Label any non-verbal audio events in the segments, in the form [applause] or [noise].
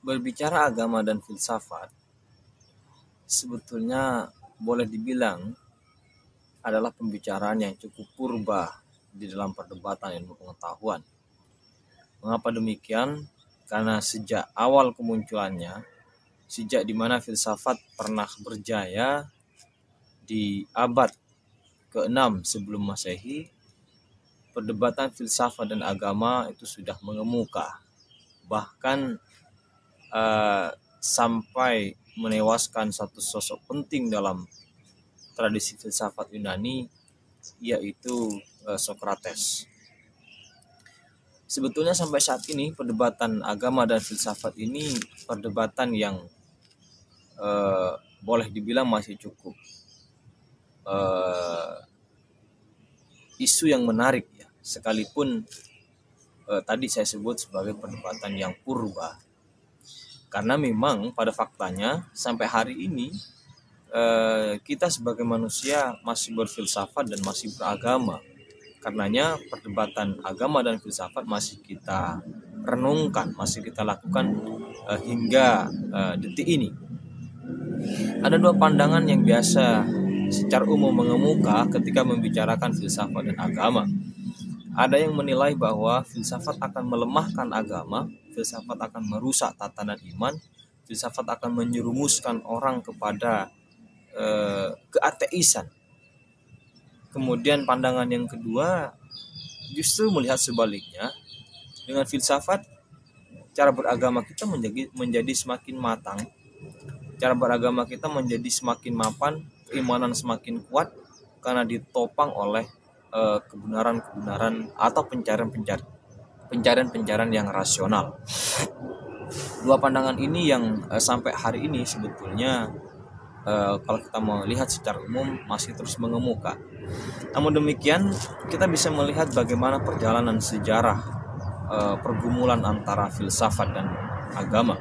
berbicara agama dan filsafat sebetulnya boleh dibilang adalah pembicaraan yang cukup purba di dalam perdebatan ilmu pengetahuan. Mengapa demikian? Karena sejak awal kemunculannya, sejak di mana filsafat pernah berjaya di abad ke-6 sebelum masehi, perdebatan filsafat dan agama itu sudah mengemuka. Bahkan uh, sampai menewaskan satu sosok penting dalam tradisi filsafat Yunani yaitu uh, Socrates. Sebetulnya sampai saat ini perdebatan agama dan filsafat ini perdebatan yang uh, boleh dibilang masih cukup uh, isu yang menarik ya sekalipun uh, tadi saya sebut sebagai perdebatan yang purba karena memang pada faktanya sampai hari ini eh, kita sebagai manusia masih berfilsafat dan masih beragama. Karenanya perdebatan agama dan filsafat masih kita renungkan, masih kita lakukan eh, hingga eh, detik ini. Ada dua pandangan yang biasa secara umum mengemuka ketika membicarakan filsafat dan agama. Ada yang menilai bahwa filsafat akan melemahkan agama, filsafat akan merusak tatanan iman, filsafat akan menyerumuskan orang kepada eh, keateisan. Kemudian pandangan yang kedua justru melihat sebaliknya dengan filsafat cara beragama kita menjadi menjadi semakin matang, cara beragama kita menjadi semakin mapan, keimanan semakin kuat karena ditopang oleh Eh, kebenaran-kebenaran atau pencarian-pencarian pencarian-pencarian yang rasional. Dua pandangan ini yang uh, sampai hari ini sebetulnya uh, kalau kita melihat secara umum masih terus mengemuka. Namun demikian kita bisa melihat bagaimana perjalanan sejarah uh, pergumulan antara filsafat dan agama.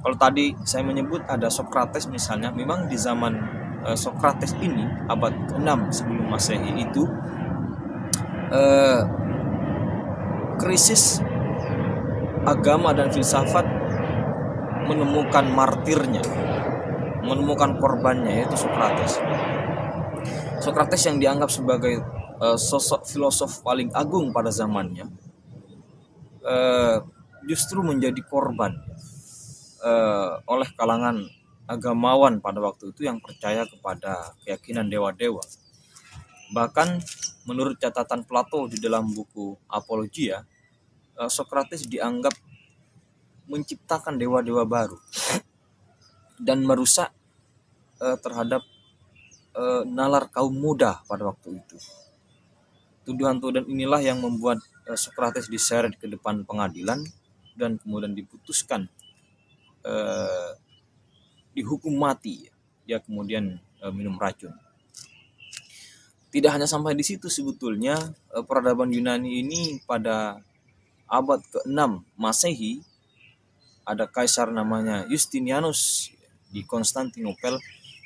Kalau tadi saya menyebut ada Socrates misalnya, memang di zaman uh, Socrates ini abad ke-6 sebelum Masehi itu eh, krisis agama dan filsafat menemukan martirnya, menemukan korbannya yaitu Socrates. Socrates yang dianggap sebagai eh, sosok filosof paling agung pada zamannya, eh, justru menjadi korban eh, oleh kalangan agamawan pada waktu itu yang percaya kepada keyakinan dewa-dewa. Bahkan menurut catatan Plato di dalam buku Apologia, Socrates dianggap menciptakan dewa-dewa baru [clears throat] dan merusak eh, terhadap eh, nalar kaum muda pada waktu itu. Tuduhan-tuduhan inilah yang membuat Socrates diseret ke depan pengadilan dan kemudian diputuskan dihukum mati. Ya kemudian minum racun. Tidak hanya sampai di situ sebetulnya eh, peradaban Yunani ini pada abad ke-6 Masehi ada kaisar namanya Justinianus di Konstantinopel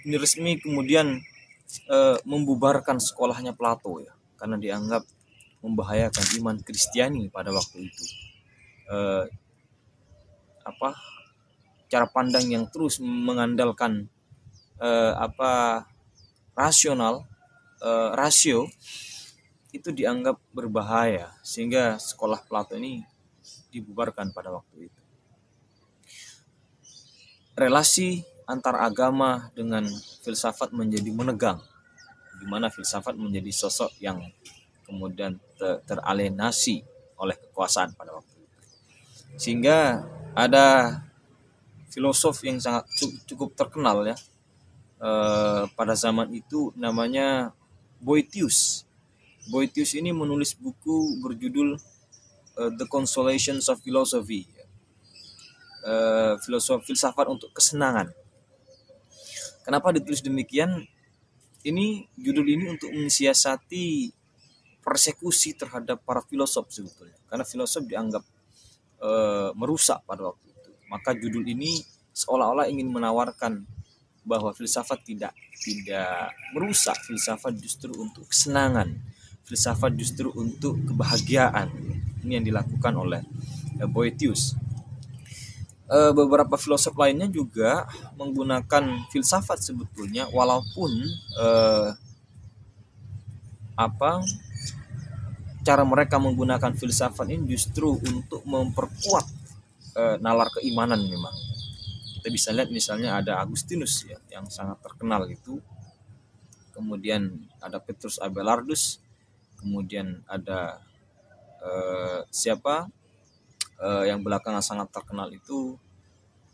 ini resmi kemudian e, membubarkan sekolahnya Plato ya karena dianggap membahayakan iman Kristiani pada waktu itu. E, apa cara pandang yang terus mengandalkan e, apa rasional uh, rasio itu dianggap berbahaya sehingga sekolah Plato ini dibubarkan pada waktu itu. Relasi antar agama dengan filsafat menjadi menegang, di mana filsafat menjadi sosok yang kemudian ter teralienasi oleh kekuasaan pada waktu itu. Sehingga ada filosof yang sangat cukup terkenal ya eh, pada zaman itu namanya Boetius. Boetius ini menulis buku berjudul uh, The Consolations of Philosophy. Uh, filsafat untuk kesenangan. Kenapa ditulis demikian? Ini judul ini untuk mensiasati persekusi terhadap para filosof sebetulnya. Karena filosof dianggap uh, merusak pada waktu itu. Maka judul ini seolah-olah ingin menawarkan bahwa filsafat tidak tidak merusak filsafat justru untuk kesenangan filsafat justru untuk kebahagiaan. Ini yang dilakukan oleh eh, Boetius uh, beberapa filosof lainnya juga menggunakan filsafat sebetulnya walaupun uh, apa cara mereka menggunakan filsafat ini justru untuk memperkuat uh, nalar keimanan memang. Kita bisa lihat misalnya ada Agustinus ya yang sangat terkenal itu. Kemudian ada Petrus Abelardus kemudian ada uh, siapa uh, yang belakangan sangat terkenal itu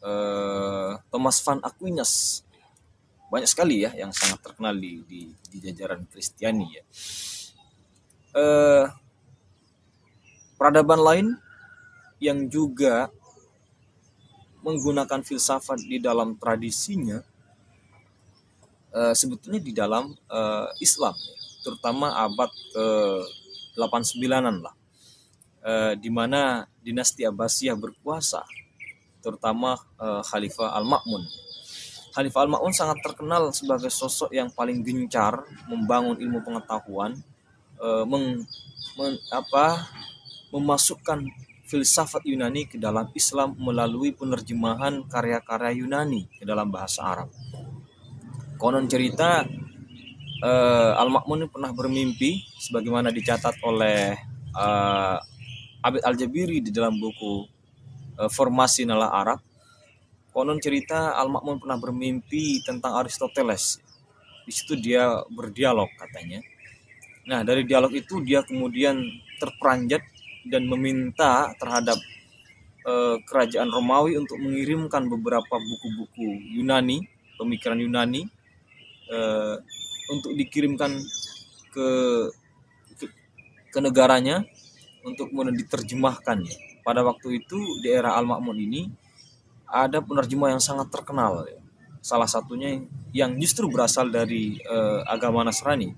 uh, Thomas van Aquinas. Banyak sekali ya yang sangat terkenal di di, di jajaran Kristiani ya. Uh, peradaban lain yang juga menggunakan filsafat di dalam tradisinya uh, sebetulnya di dalam uh, Islam ya, terutama abad ke 89-an lah uh, di mana dinasti Abbasiyah berkuasa terutama uh, Khalifah Al-Ma'mun. Khalifah Al-Ma'mun sangat terkenal sebagai sosok yang paling gencar membangun ilmu pengetahuan, uh, meng, men, apa, memasukkan filsafat Yunani ke dalam Islam melalui penerjemahan karya-karya Yunani ke dalam bahasa Arab. Konon cerita uh, Al-Ma'mun pernah bermimpi sebagaimana dicatat oleh uh, Abid Al-Jabiri di dalam buku uh, Formasi Nalah Arab. Konon cerita Al-Ma'mun pernah bermimpi tentang Aristoteles. Di situ dia berdialog katanya. Nah, dari dialog itu dia kemudian terperanjat dan meminta terhadap uh, kerajaan Romawi untuk mengirimkan beberapa buku-buku Yunani, pemikiran Yunani untuk dikirimkan ke ke, ke negaranya untuk kemudian diterjemahkan. Pada waktu itu di era Al-Ma'mun ini ada penerjemah yang sangat terkenal. Salah satunya yang justru berasal dari uh, agama Nasrani.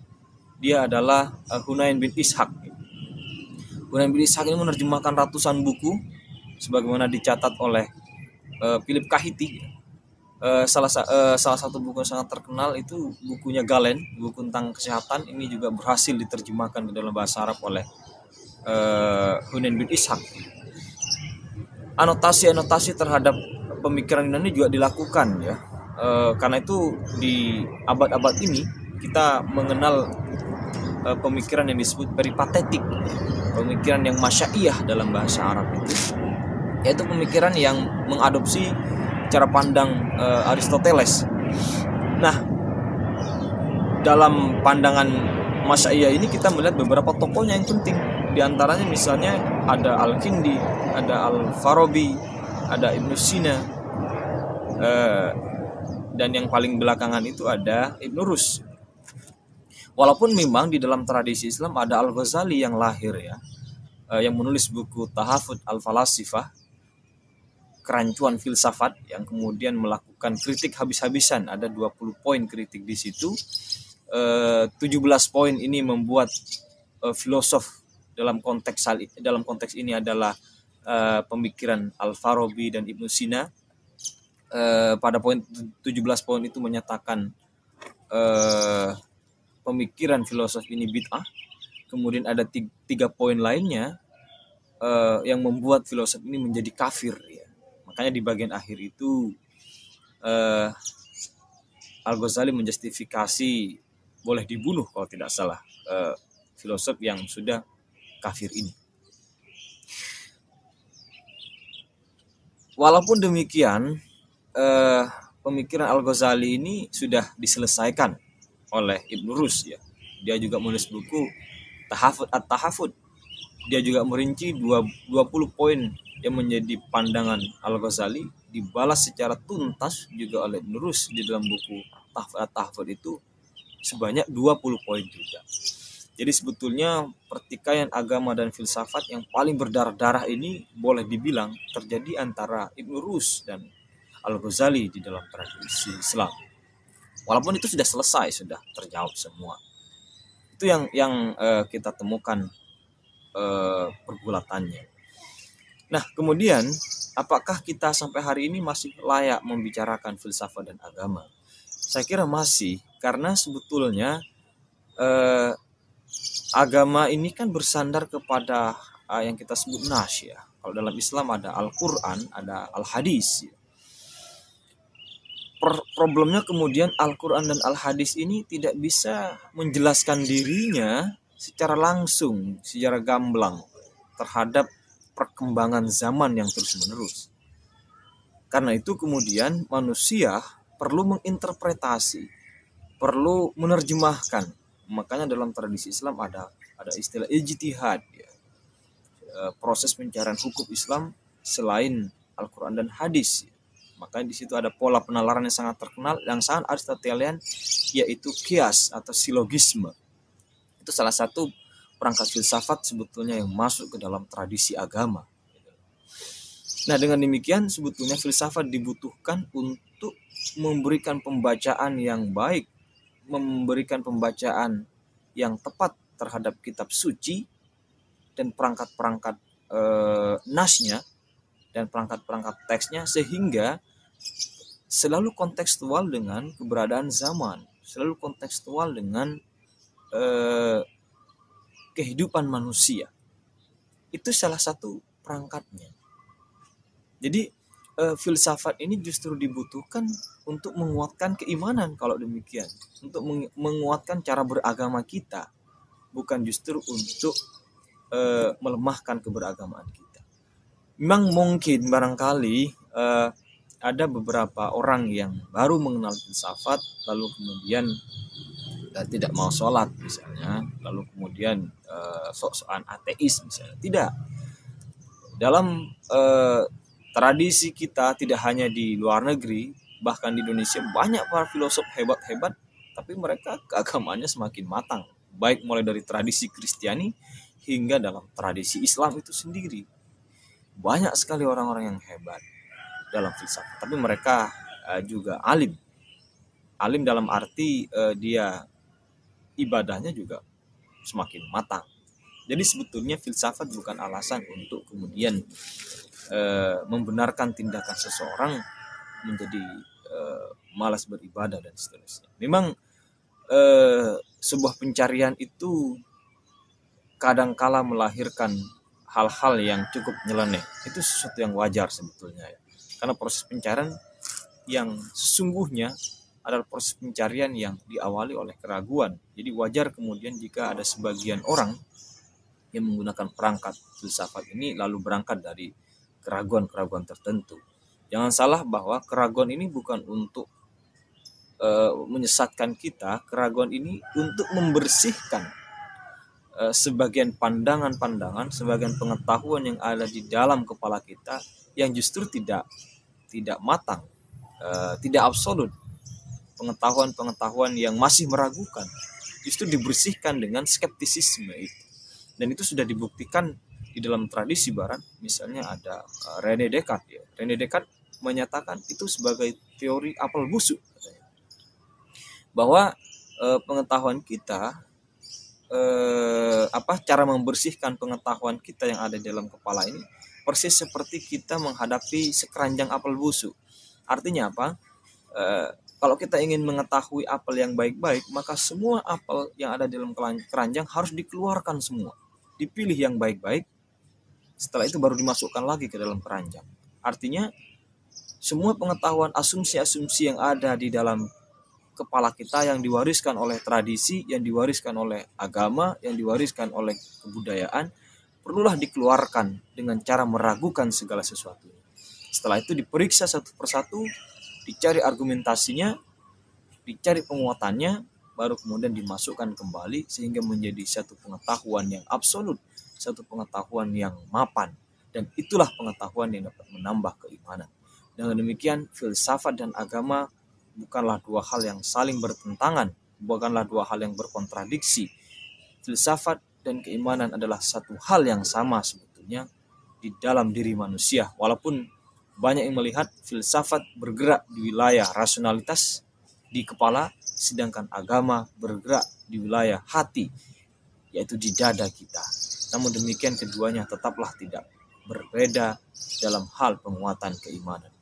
Dia adalah uh, Hunain bin Ishaq. Hunain bin Ishaq ini menerjemahkan ratusan buku sebagaimana dicatat oleh uh, Philip Kahiti. Uh, salah uh, salah satu buku yang sangat terkenal itu bukunya Galen, buku tentang kesehatan ini juga berhasil diterjemahkan ke dalam bahasa Arab oleh uh, Hunain bin Ishaq. Anotasi-anotasi terhadap pemikiran Yunani juga dilakukan ya. Uh, karena itu di abad-abad ini kita mengenal pemikiran yang disebut peripatetik, pemikiran yang masyaiyah dalam bahasa Arab itu, yaitu pemikiran yang mengadopsi cara pandang uh, Aristoteles. Nah, dalam pandangan masyaiyah ini kita melihat beberapa tokohnya yang penting di antaranya misalnya ada Al-Kindi, ada Al-Farabi, ada Ibnu Sina, eh, dan yang paling belakangan itu ada Ibnu Rus. Walaupun memang di dalam tradisi Islam ada Al-Ghazali yang lahir ya, eh, yang menulis buku Tahafud Al-Falasifah, kerancuan filsafat yang kemudian melakukan kritik habis-habisan. Ada 20 poin kritik di situ. Eh, 17 poin ini membuat eh, filosof dalam konteks dalam konteks ini adalah uh, pemikiran Al-Farabi dan Ibnu Sina. Uh, pada poin 17 poin itu menyatakan uh, pemikiran filosof ini bid'ah. Kemudian ada tiga, tiga poin lainnya yang membuat filosof ini menjadi kafir. Ya. Makanya di bagian akhir itu uh, Al Ghazali menjustifikasi boleh dibunuh kalau tidak salah uh, filosof yang sudah kafir ini. Walaupun demikian, eh, pemikiran Al-Ghazali ini sudah diselesaikan oleh Ibnu Rus ya. Dia juga menulis buku Tahafud At-Tahafud. Dia juga merinci 20 poin yang menjadi pandangan Al-Ghazali dibalas secara tuntas juga oleh Ibnu Rus di dalam buku At-Tahafud itu sebanyak 20 poin juga. Jadi sebetulnya pertikaian agama dan filsafat yang paling berdarah-darah ini boleh dibilang terjadi antara Ibnu Rus dan Al-Ghazali di dalam tradisi Islam. Walaupun itu sudah selesai, sudah terjawab semua. Itu yang yang uh, kita temukan uh, pergulatannya. Nah, kemudian apakah kita sampai hari ini masih layak membicarakan filsafat dan agama? Saya kira masih, karena sebetulnya uh, agama ini kan bersandar kepada uh, yang kita sebut nas ya. Kalau dalam Islam ada Al-Quran, ada Al-Hadis. Problemnya kemudian Al-Quran dan Al-Hadis ini tidak bisa menjelaskan dirinya secara langsung, secara gamblang terhadap perkembangan zaman yang terus-menerus. Karena itu kemudian manusia perlu menginterpretasi, perlu menerjemahkan. Makanya dalam tradisi Islam ada ada istilah ijtihad ya. E, proses pencarian hukum Islam selain Al-Qur'an dan hadis. Ya. Makanya di situ ada pola penalaran yang sangat terkenal yang sangat Aristotelian yaitu kias atau silogisme. Itu salah satu perangkat filsafat sebetulnya yang masuk ke dalam tradisi agama. Nah, dengan demikian sebetulnya filsafat dibutuhkan untuk memberikan pembacaan yang baik, memberikan pembacaan yang tepat terhadap kitab suci dan perangkat-perangkat e, nasnya dan perangkat-perangkat teksnya sehingga selalu kontekstual dengan keberadaan zaman, selalu kontekstual dengan e, kehidupan manusia. Itu salah satu perangkatnya. Jadi uh, filsafat ini justru dibutuhkan untuk menguatkan keimanan kalau demikian, untuk menguatkan cara beragama kita, bukan justru untuk uh, melemahkan keberagamaan kita. Memang mungkin barangkali uh, ada beberapa orang yang baru mengenal filsafat lalu kemudian tidak mau sholat misalnya, lalu kemudian uh, sok-sokan ateis misalnya. Tidak. Dalam uh, tradisi kita tidak hanya di luar negeri, bahkan di Indonesia banyak para filosof hebat-hebat, tapi mereka keagamaannya semakin matang, baik mulai dari tradisi Kristiani hingga dalam tradisi Islam itu sendiri. Banyak sekali orang-orang yang hebat dalam filsafat, tapi mereka uh, juga alim. Alim dalam arti uh, dia ibadahnya juga semakin matang. Jadi sebetulnya filsafat bukan alasan untuk kemudian e, membenarkan tindakan seseorang menjadi e, malas beribadah dan seterusnya. Memang e, sebuah pencarian itu kadangkala melahirkan hal-hal yang cukup nyeleneh. Itu sesuatu yang wajar sebetulnya ya. Karena proses pencarian yang sesungguhnya adalah proses pencarian yang diawali oleh keraguan. Jadi wajar kemudian jika ada sebagian orang yang menggunakan perangkat filsafat ini lalu berangkat dari keraguan-keraguan tertentu. Jangan salah bahwa keraguan ini bukan untuk uh, menyesatkan kita, keraguan ini untuk membersihkan uh, sebagian pandangan-pandangan, sebagian pengetahuan yang ada di dalam kepala kita yang justru tidak tidak matang, uh, tidak absolut. Pengetahuan-pengetahuan yang masih meragukan justru dibersihkan dengan skeptisisme itu. Dan itu sudah dibuktikan di dalam tradisi barat misalnya ada uh, Rene Descartes ya. Rene Descartes menyatakan itu sebagai teori apel busuk. Bahwa uh, pengetahuan kita uh, apa cara membersihkan pengetahuan kita yang ada di dalam kepala ini persis seperti kita menghadapi sekeranjang apel busuk. Artinya apa? Kalau kita ingin mengetahui apel yang baik-baik, maka semua apel yang ada di dalam keranjang harus dikeluarkan semua. Dipilih yang baik-baik, setelah itu baru dimasukkan lagi ke dalam keranjang. Artinya semua pengetahuan asumsi-asumsi yang ada di dalam kepala kita yang diwariskan oleh tradisi, yang diwariskan oleh agama, yang diwariskan oleh kebudayaan, perlulah dikeluarkan dengan cara meragukan segala sesuatu. Setelah itu diperiksa satu persatu, dicari argumentasinya, dicari penguatannya, baru kemudian dimasukkan kembali sehingga menjadi satu pengetahuan yang absolut satu pengetahuan yang mapan dan itulah pengetahuan yang dapat menambah keimanan. Dengan demikian, filsafat dan agama bukanlah dua hal yang saling bertentangan, bukanlah dua hal yang berkontradiksi. Filsafat dan keimanan adalah satu hal yang sama sebetulnya di dalam diri manusia. Walaupun banyak yang melihat filsafat bergerak di wilayah rasionalitas di kepala, sedangkan agama bergerak di wilayah hati, yaitu di dada kita. Namun demikian keduanya tetaplah tidak berbeda dalam hal penguatan keimanan.